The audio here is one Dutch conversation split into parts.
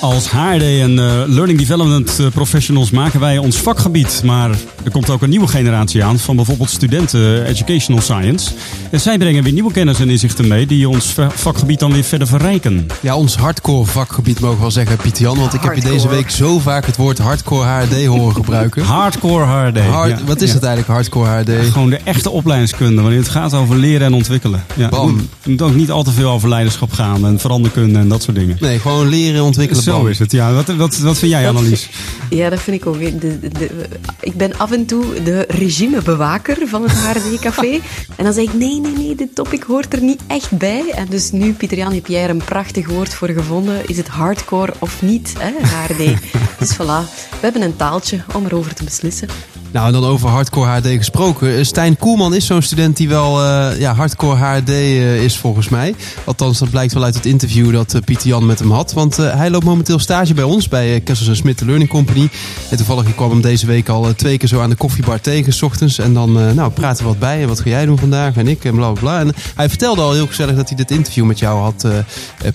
Als HRD en eh, Learning Development eh, Professionals maken wij ons vakgebied. Maar er komt ook een nieuwe generatie aan van bijvoorbeeld studenten eh, Educational Science. En zij brengen weer nieuwe kennis en inzichten mee die ons va- vakgebied dan weer verder verrijken. Ja, ons hardcore vakgebied mogen we wel zeggen, Pieter Jan. Want ik heb je deze week zo vaak het woord hardcore HRD horen gebruiken. Hardcore HRD. Hard, ja. wat is Ja. het eigenlijk, hardcore HRD? Gewoon de echte opleidingskunde, wanneer het gaat over leren en ontwikkelen. Ja, Bam. moet- het moet ook niet al te veel over leiderschap gaan en veranderkunde en dat soort dingen. Nee, gewoon leren, ontwikkelen, Zo is het, ja. Wat, wat, wat vind jij, Annelies? Ja, dat vind ik ook. De, de, de- ik ben af en toe de regimebewaker van het HRD-café. en dan zeg ik, nee, nee, nee, dit topic hoort er niet echt bij. En dus nu, Pieter-Jan, heb jij er een prachtig woord voor gevonden. Is het hardcore of niet, hè, HRD? dus voilà, we hebben een taaltje om erover te beslissen. Nou, en dan over hardcore HRD gesproken. Eh, Stijn Koelman is zo'n student die wel eh, ja, hardcore HRD eh, is volgens mij. Althans, dat blijkt wel uit het interview dat eh, Pieter Jan met hem had. Want hij loopt momenteel stage bij ons, bij uh, Kessels Smit de Learning Company. En toevallig ik kwam hem deze week al twee keer zo aan de koffiebar tegen, s ochtends. En dan nou, praten we wat bij. En wat ga jij doen vandaag? En ik en bla bla bla. En hij vertelde al heel gezellig dat hij dit interview met jou had,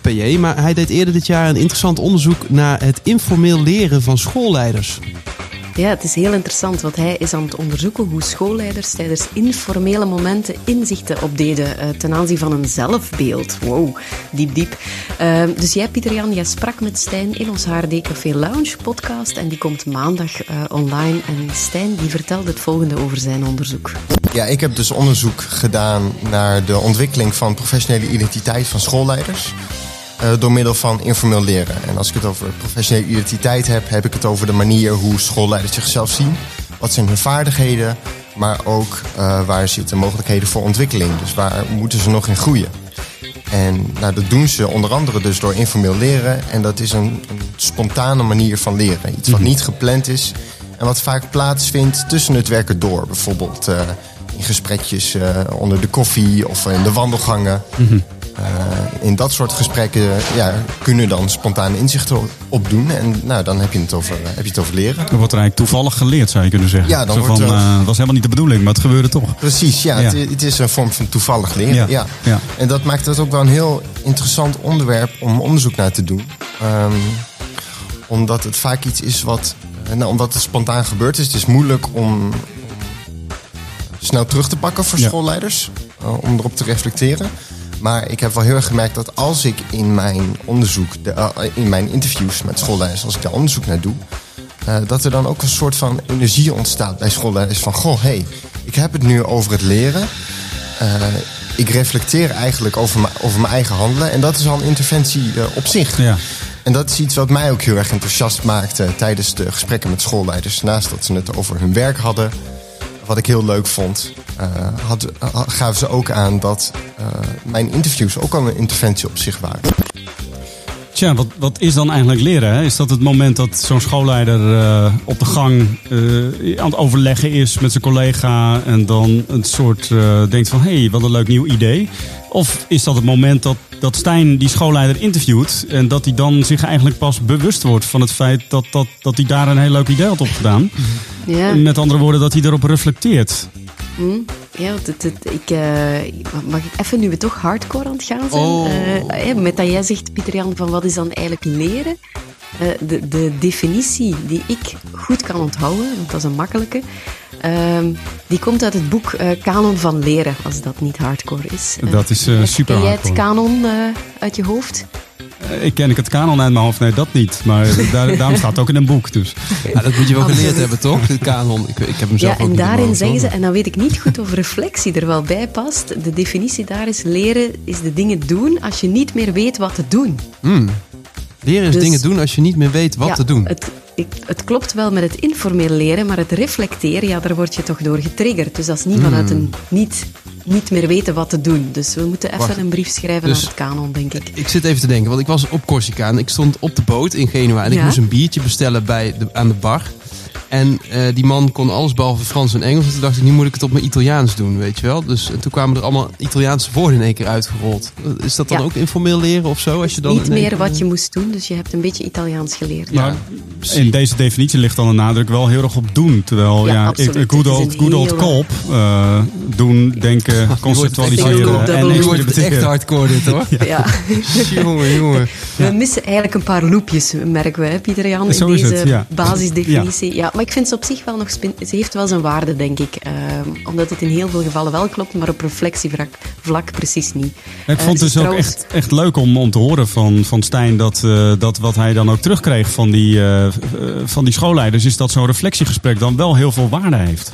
PJ. Maar hij deed eerder dit jaar een interessant onderzoek naar het informeel leren van schoolleiders. Ja, het is heel interessant, want hij is aan het onderzoeken hoe schoolleiders tijdens informele momenten inzichten opdeden eh, ten aanzien van een zelfbeeld. Wow, diep, diep. Ehm, dus jij, Pieter-Jan, jij sprak met Stijn in ons HRD Café Lounge podcast en die komt maandag eh, online. En Stijn die vertelde het volgende over zijn onderzoek. Ja, ik heb dus onderzoek gedaan naar de ontwikkeling van professionele identiteit van schoolleiders. Eh, door middel van informeel leren. En als ik het over professionele identiteit heb, heb ik het over de manier hoe schoolleiders zichzelf zien. Wat zijn hun vaardigheden, maar ook eh, waar zitten mogelijkheden voor ontwikkeling. Dus waar moeten ze nog in groeien. En nou, dat doen ze onder andere dus door informeel leren. En dat is een, een spontane manier van leren. Iets wat niet gepland is en wat vaak plaatsvindt tussen het werken door. Bijvoorbeeld eh, in gesprekjes onder de koffie of in de wandelgangen. Eh, in dat soort gesprekken ja, kunnen dan spontane inzichten opdoen. En nou, dan heb je het over, heb je het over leren. Er wordt er eigenlijk toevallig geleerd, zou je kunnen zeggen. Ja, dan Zo wordt van, er- eh, was helemaal niet de bedoeling, maar het gebeurde toch. Precies, ja. Ja. Het, het is een vorm van toevallig leren. Ja, Ja. ja. En dat maakt het ook wel een heel interessant onderwerp om onderzoek naar te doen. Ehm, omdat het vaak iets is wat. eh, Nou, omdat het spontaan gebeurt is. Het is moeilijk om, snel terug te pakken voor schoolleiders. eh, om erop te reflecteren. Maar ik heb wel heel erg gemerkt dat als ik in mijn onderzoek, de, eh, in mijn interviews met schoolleiders, als ik daar onderzoek naar doe, eh, dat er dan ook een soort van energie ontstaat bij schoolleiders. Van, goh, hé, hey, ik heb het nu over het leren. Eh, ik reflecteer eigenlijk over, mijn- over mijn eigen handelen. En dat is al een interventie op zich. Ja. En dat is iets wat mij ook heel erg enthousiast maakte tijdens de gesprekken met schoolleiders. Naast dat ze het over hun werk hadden, wat ik heel leuk vond, had, ha- gaven ze ook aan dat eh, mijn interviews ook al een interventie op zich waren. Tja, wat, wat is dan eigenlijk leren? Hè? Is dat het moment dat zo'n schoolleider eh, op de gang eh, aan het overleggen is met zijn collega en dan een soort eh, denkt van hé, hey, wat een leuk nieuw idee? Of is dat het moment dat, dat Stijn die schoolleider interviewt en dat hij dan zich eigenlijk pas bewust wordt van het feit dat, dat, dat hij daar een heel leuk idee had opgedaan? Ja. Met andere woorden, dat hij erop reflecteert. Ja, het, het- ik, eh, mag ik even, nu we toch hardcore aan het gaan zijn, Oh. eh, eh, met dat jij zegt, Pieter-Jan, van wat is dan eigenlijk leren? De, de definitie die ik goed kan onthouden, want dat is een makkelijke, ehm, die komt uit het boek Kanon van Leren, als dat niet hardcore is. Dat is, super Ken jij het hardcore. kanon uit je hoofd? Eh, Ik ken ik het kanon uit mijn hoofd, nee dat niet. Maar daar, daarom staat het ook in een boek. Dus. Ja, dat moet je wel geleerd hebben, toch? De kanon. Ik, ik heb hem zelf Ja, ook en daarin zeggen ze, en dan weet ik niet goed of reflectie er wel bij past. De definitie daar is leren is de dingen doen als je niet meer weet wat te doen. Leren is dus- dingen doen als je niet meer weet wat Ja, te doen. Het, ik, het klopt wel met het informeel leren, maar het reflecteren, ja, daar word je toch door getriggerd. Dus dat is niet vanuit een niet, niet meer weten wat te doen. Dus we moeten even Wacht. een brief schrijven Dus- naar het kanon, denk ik. Ik zit even te denken, want ik was op Corsica en ik stond op de boot in Genua en ik moest een biertje bestellen bij de, aan de bar. En eh, die man kon alles behalve Frans en Engels. En toen dacht ik, nu moet ik het op mijn Italiaans doen, weet je wel. Dus en toen kwamen er allemaal Italiaanse woorden in één keer uitgerold. Is dat dan Ja. ook informeel leren of zo? Als je dan Niet meer keer- wat je moest doen, dus je hebt een beetje Italiaans geleerd. Maar in deze definitie ligt dan de nadruk wel heel erg op doen. Terwijl Ja, ja, absoluut. good old, good old eh, doen, denken, conceptualiseren en Nu wordt het echt hardcore dit hoor. Ja. jongen, jongen. We missen eigenlijk een paar loopjes, merken we, hè, Pieter Jan, in deze het, ja. basisdefinitie. Ja. maar ik vind ze op zich wel nog... spin- Ze heeft wel zijn waarde, denk ik. ehm, omdat het in heel veel gevallen wel klopt, maar op reflectievlak vlak precies niet. Ik Eh, vond het dus ook echt, echt leuk om, om te horen van, van Stijn dat, eh, dat wat hij dan ook terugkreeg van die, eh, eh, van die schoolleiders, is dat zo'n reflectiegesprek dan wel heel veel waarde heeft.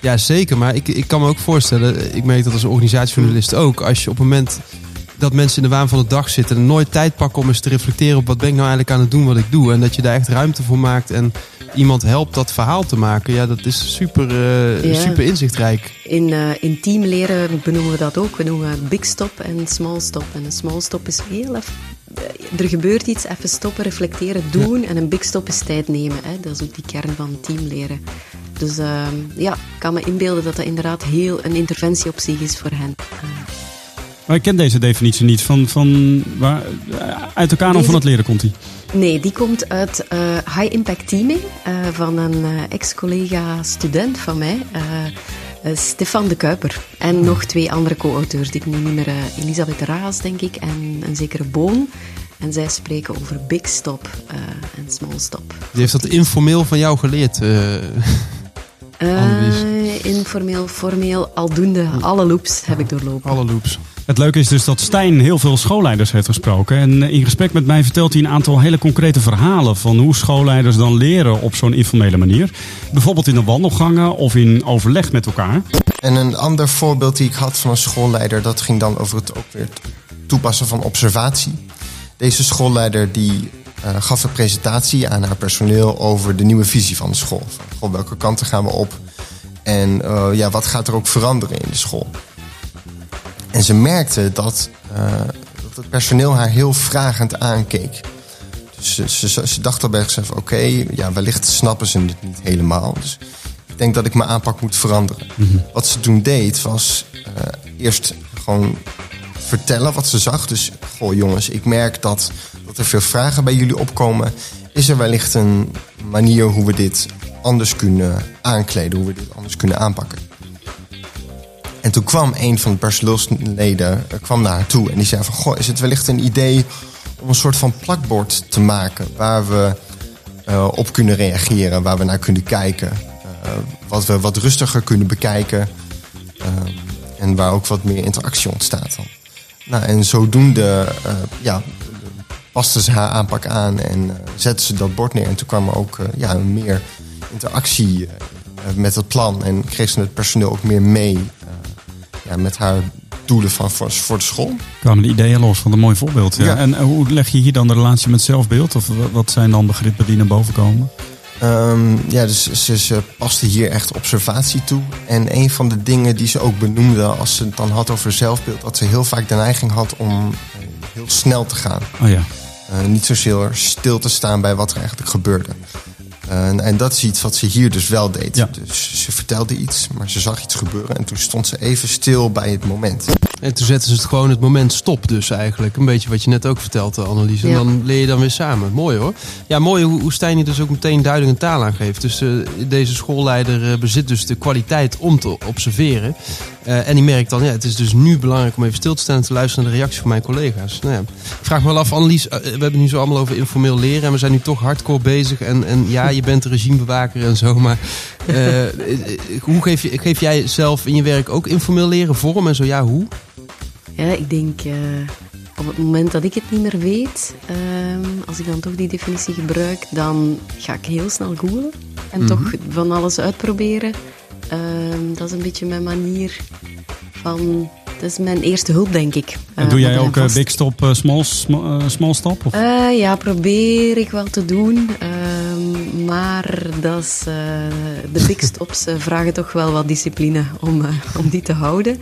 Ja, zeker. Maar ik, ik kan me ook voorstellen, ik merk dat als organisatiejournalist ook, als je op het moment dat mensen in de waan van de dag zitten en nooit tijd pakken om eens te reflecteren op wat ben ik nou eigenlijk aan het doen wat ik doe. En dat je daar echt ruimte voor maakt en iemand helpt dat verhaal te maken. Ja, dat is super, eh, Ja. super inzichtrijk. In, eh in teamleren benoemen we dat ook. We noemen big stop en small stop. En een small stop is heel even... eh, Er gebeurt iets, even stoppen, reflecteren, doen. En een big stop is tijd nemen. Hè. Dat is ook die kern van teamleren. Dus ehm, ja, ik kan me inbeelden dat dat inderdaad heel een interventie op zich is voor hen. Maar ik ken deze definitie niet. Van, van waar, uit de kanon Deze- van het leren komt die. Nee, die komt uit eh, High Impact Teaming eh, van een eh, ex-collega student van mij, Stefan de Kuiper. En nog twee andere co-auteurs die ik nu niet meer... Elisabeth Raas, denk ik, en een zekere Boon. En zij spreken over big stop en small stop. Die heeft dat informeel van jou geleerd. Annelies. Informeel, formeel, aldoende, alle loops heb ik doorlopen. alle loops. Het leuke is dus dat Stijn heel veel schoolleiders heeft gesproken. En eh, in gesprek met mij vertelt hij een aantal hele concrete verhalen van hoe schoolleiders dan leren op zo'n informele manier. Bijvoorbeeld in de wandelgangen of in overleg met elkaar. En een ander voorbeeld die ik had van een schoolleider, dat ging dan over het ook weer toepassen van observatie. Deze schoolleider die eh, gaf een presentatie aan haar personeel over de nieuwe visie van de school. Van, welke kanten gaan we op? En eh, ja, wat gaat er ook veranderen in de school? En ze merkte dat, eh, dat het personeel haar heel vragend aankeek. Dus ze, ze, ze dacht al bij zichzelf, oké, ja, wellicht snappen ze het niet helemaal. Dus ik denk dat ik mijn aanpak moet veranderen. Wat ze toen deed was eh, eerst gewoon vertellen wat ze zag. Dus, goh jongens, ik merk dat, dat er veel vragen bij jullie opkomen. Is er wellicht een manier hoe we dit anders kunnen aankleden, hoe we dit anders kunnen aanpakken? En toen kwam een van de personeelsleden eh, kwam naar haar toe en die zei van... Goh, is het wellicht een idee om een soort van plakbord te maken... waar we eh, op kunnen reageren, waar we naar kunnen kijken. eh, wat we wat rustiger kunnen bekijken. en waar ook wat meer interactie ontstaat dan. Nou, en zodoende ja, ze haar aanpak aan en zette ze dat bord neer. En toen kwam er ook ja, meer interactie met het plan. En kreeg ze het personeel ook meer mee ja, met haar doelen van, voor, voor de school. Kwamen de ideeën los van een mooi voorbeeld. Ja. Ja. En hoe leg je hier dan de relatie met zelfbeeld? Of wa- wat zijn dan begrippen die naar boven komen? Ehm, ja, dus ze, ze paste hier echt observatie toe. En een van de dingen die ze ook benoemde als ze het dan had over zelfbeeld, dat ze heel vaak de neiging had om eh, heel snel te gaan. Oh ja. Eh, niet zozeer stil te staan bij wat er eigenlijk gebeurde. En, en dat is iets wat ze hier dus wel deed. Ja. Dus ze vertelde iets, maar ze zag iets gebeuren en toen stond ze even stil bij het moment. En toen zetten ze het gewoon het moment stop dus eigenlijk. Een beetje wat je net ook vertelde, Annelies. En Ja. dan leer je dan weer samen. Mooi hoor. Ja, mooi hoe, hoe Stijn hier dus ook meteen duidelijk een taal aan geeft. Dus eh, deze schoolleider eh, bezit dus de kwaliteit om te observeren. Eh, en die merkt dan, ja, het is dus nu belangrijk om even stil te staan en te luisteren naar de reactie van mijn collega's. Nou ja, ik vraag me wel af, Annelies, eh, we hebben nu zo allemaal over informeel leren. En we zijn nu toch hardcore bezig. En, en ja, je bent de regimebewaker en zo. Maar eh, eh, hoe geef, je, geef jij zelf in je werk ook informeel leren vorm? En zo ja, hoe? Ja, ik denk eh, op het moment dat ik het niet meer weet, ehm, als ik dan toch die definitie gebruik, dan ga ik heel snel googlen en toch van alles uitproberen. Ehm, dat is een beetje mijn manier van. Dat is mijn eerste hulp, denk ik. En Eh, doe jij ook eh, vast- big stop, eh, small, sm- eh, small stop? Of? Eh, ja, probeer ik wel te doen. Maar dat is, eh, de big stops eh, vragen toch wel wat discipline om, eh, om die te houden.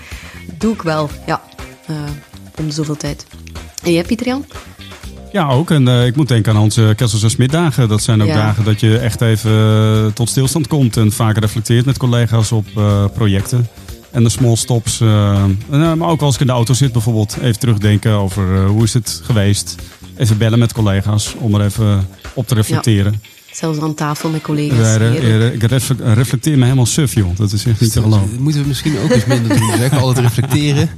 Doe ik wel, ja. om zoveel tijd. En jij, Pieter Jan? Ja, ook. En ik moet denken aan onze Kessels en Smit dagen. Dat zijn ook Ja. dagen dat je echt even tot stilstand komt en vaak reflecteert met collega's op projecten. En de small stops. maar ook als ik in de auto zit bijvoorbeeld, even terugdenken over hoe is het geweest. Even bellen met collega's om er even op te reflecteren. Zelfs aan tafel met collega's. Re- ik refle- reflecteer me helemaal suf, joh. Dat is echt niet te geloven. Dat moeten we misschien ook eens minder doen. Zeg. Altijd reflecteren.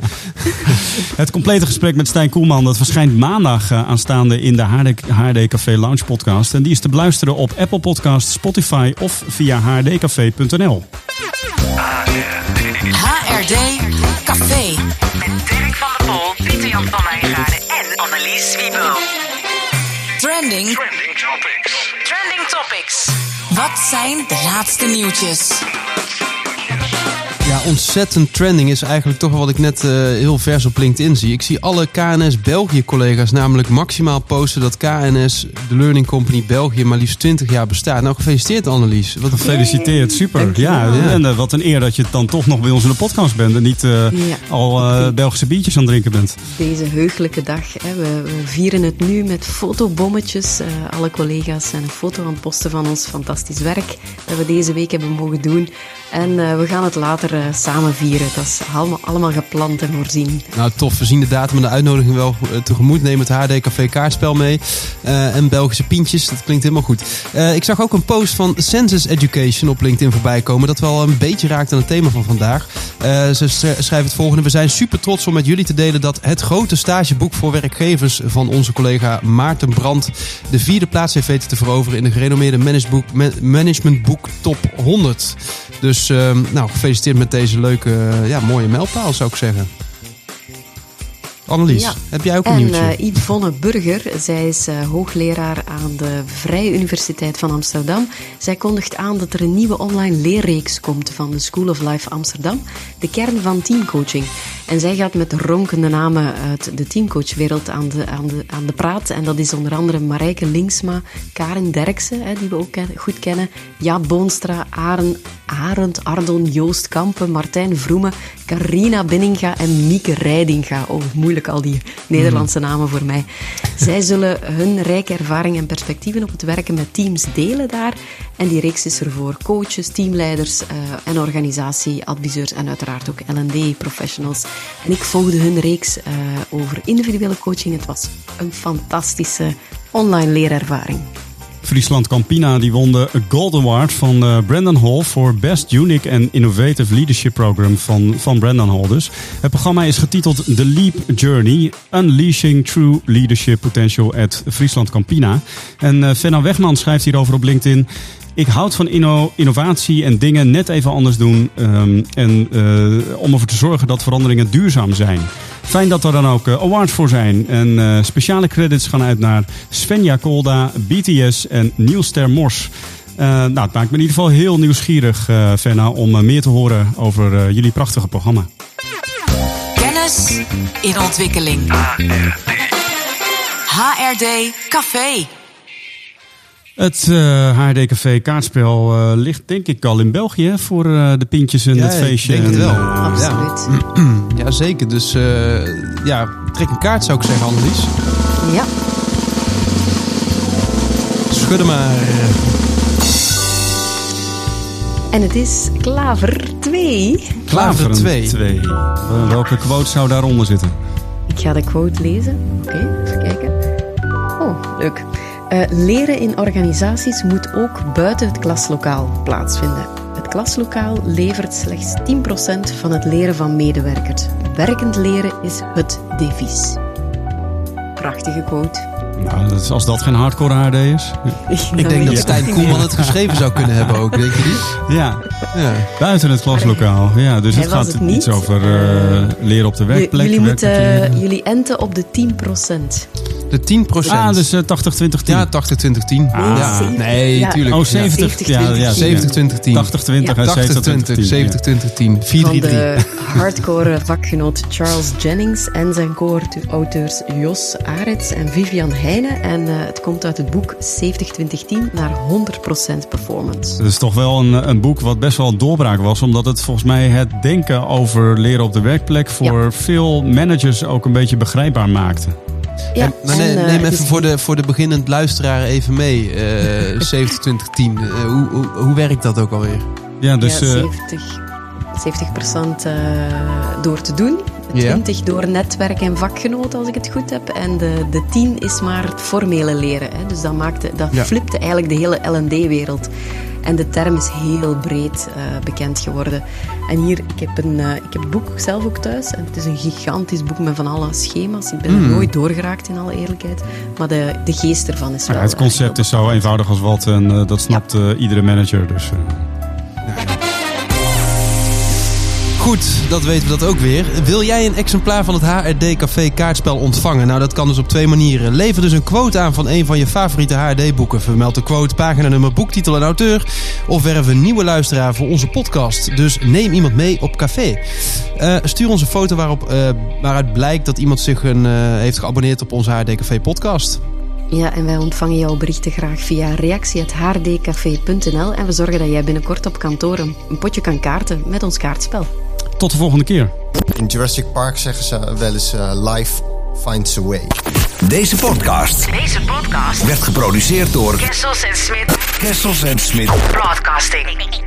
Het complete gesprek met Stijn Koelman dat verschijnt maandag eh, aanstaande in de HRD, HRD Café Lounge podcast. En die is te beluisteren op Apple Podcasts, Spotify of via hrdcafé.nl. HRD Café. Met Dirk van der Pol, Pieter Jan van Wijngaarden en Annelies Wiebel. Trending. Trending Topics. Topics. Wat zijn de laatste nieuwtjes? Ontzettend trending is eigenlijk toch wel wat ik net eh, heel vers op LinkedIn zie. Ik zie alle KNS België collega's namelijk maximaal posten dat KNS, de Learning Company België, maar liefst 20 jaar bestaat. Nou, gefeliciteerd Annelies. Wat Gefeliciteerd, super. Ja, Ja. en eh, wat een eer dat je dan toch nog bij ons in de podcast bent en niet eh, Ja. al eh, Belgische biertjes aan het drinken bent. Deze heugelijke dag. Hè. We, we vieren het nu met fotobommetjes. Eh, alle collega's zijn een foto aan het posten van ons fantastisch werk dat we deze week hebben mogen doen. En eh, we gaan het later samen vieren. Dat is allemaal, allemaal gepland en voorzien. Nou, tof. We zien de datum en de uitnodiging wel eh, tegemoet. Neem het HD Café kaartspel mee. Eh, en Belgische pintjes. Dat klinkt helemaal goed. Eh, ik zag ook een post van Census Education op LinkedIn voorbij komen. Dat wel een beetje raakt aan het thema van vandaag. Ze sch- schrijven het volgende. We zijn super trots om met jullie te delen dat het grote stageboek voor werkgevers van onze collega Maarten Brandt de vierde plaats heeft weten te veroveren in de gerenommeerde managementboek, ma- managementboek Top 100. Dus eh, nou, gefeliciteerd met deze leuke, eh, ja, mooie mijlpaal zou ik zeggen. Annelies, Ja. heb jij ook een En nieuwtje? eh, Yvonne Burger, zij is eh, hoogleraar aan de Vrije Universiteit van Amsterdam. Zij kondigt aan dat er een nieuwe online leerreeks komt van de School of Life Amsterdam, de kern van teamcoaching. En zij gaat met ronkende namen uit de teamcoachwereld aan de, aan, de, aan de praat. En dat is onder andere Marijke Linksma, Karin Derksen, hè, die we ook goed kennen, Jaap Boonstra, Aren, Arend Ardon, Joost Kampen, Martijn Vroemen, Carina Binninga en Mieke Rijdinga. Oh, moeilijk al die Nederlandse namen voor mij. Zij zullen hun rijke ervaring en perspectieven op het werken met teams delen daar. En die reeks is er voor coaches, teamleiders eh, en organisatieadviseurs en uiteraard ook L&D-professionals. En ik volgde hun reeks eh, over individuele coaching. Het was een fantastische online leerervaring. Friesland Campina die won de Gold Award van eh, Brandon Hall voor Best Unique and Innovative Leadership Program van, van Brandon Hall dus. Het programma is getiteld The Leap Journey, Unleashing True Leadership Potential at Friesland Campina. En uh, Wegman schrijft hierover op LinkedIn. Ik houd van inno innovatie en dingen net even anders doen. Um, en uh, om ervoor te zorgen dat veranderingen duurzaam zijn. Fijn dat er dan ook uh, awards voor zijn. En uh, speciale credits gaan uit naar Svenja Kolda, BTS en Niels Ter Mors. nou, het maakt me in ieder geval heel nieuwsgierig, Fenna, om meer te horen over jullie prachtige programma. Kennis in ontwikkeling. HRD Café. Het uh, kaartspel uh, ligt denk ik al in België hè, voor uh, de pintjes en ja, het feestje. Ik denk en, het wel. Absoluut. Ja, ja zeker. Dus ja, trek een kaart zou ik zeggen, Annelies. Ja. Schudden maar. En het is Klaver 2. Klaver 2. 2. Welke quote zou daaronder zitten? Ik ga de quote lezen. Oké, okay, even kijken. Oh, leuk. Uh, leren in organisaties moet ook buiten het klaslokaal plaatsvinden. Het klaslokaal levert slechts 10% van het leren van medewerkers. Werkend leren is het devies. Prachtige quote. Nou, dat is, als dat geen hardcore HRD is. Ik denk dat Stijn Koelman het geschreven zou kunnen hebben ook, denk je niet? Ja, ja. buiten het klaslokaal. Ja, dus Hij het gaat het iets over uh, leren op de werkplek. Jullie, moeten, uh, jullie enten op de 10%. De 10%? Ah, dus uh, 80, 20, 10. Ja, 80, 20, 10. Ah. Ja. Nee, ja. tuurlijk. Oh, 70, 70 ja, ja, 70, 20, 10. 80, 20 en 80, 70, 20, 70, 20, 10. 4, Van 3, 3. de hardcore vakgenoot Charles Jennings en zijn co-auteurs Jos Arets en Vivian Heijnen. En uh, het komt uit het boek 70-20-10 naar 100% performance. Het is toch wel een, een boek wat best wel een doorbraak was, omdat het volgens mij het denken over leren op de werkplek voor ja. veel managers ook een beetje begrijpbaar maakte. Ja, En- maar eh, neem even dus- voor de, voor de beginnend luisteraar even mee. Eh 70, 20, 10. Eh, hoe, hoe, hoe werkt dat ook alweer? Ja, dus ja, eh, 70, 70% eh, door te doen. Ja. 20 door netwerk en vakgenoten, als ik het goed heb. En de, de 10 is maar het formele leren. Hè. Dus dat, maakte, dat Ja. flipte eigenlijk de hele L&D-wereld. En de term is heel breed eh, bekend geworden. En hier, ik heb, een, eh, ik heb het boek zelf ook thuis. En het is een gigantisch boek met van alle schema's. Ik ben Hmm. er nooit doorgeraakt, in alle eerlijkheid. Maar de, de geest ervan is wel... ja, het eh, concept is zo eenvoudig als wat en dat snapt iedere manager. Dus, Goed, dat weten we dat ook weer. Wil jij een exemplaar van het HRD Café kaartspel ontvangen? Nou, dat kan dus op twee manieren. Lever dus een quote aan van een van je favoriete HRD-boeken. Vermeld de quote, paginanummer, boektitel en auteur. Of werf een nieuwe luisteraar voor onze podcast. Dus neem iemand mee op café. Eh, stuur ons een foto waarop, eh, waaruit blijkt dat iemand zich een, eh, heeft geabonneerd op onze HRD Café podcast. Ja, en wij ontvangen jouw berichten graag via reactie.hrdcafé.nl en we zorgen dat jij binnenkort op kantoor een een potje kan kaarten met ons kaartspel. Tot de volgende keer. In Jurassic Park zeggen ze wel eens eh, life finds a way. Deze podcast Deze podcast werd geproduceerd door Kessels en Smit Kessels en Smit. Broadcasting.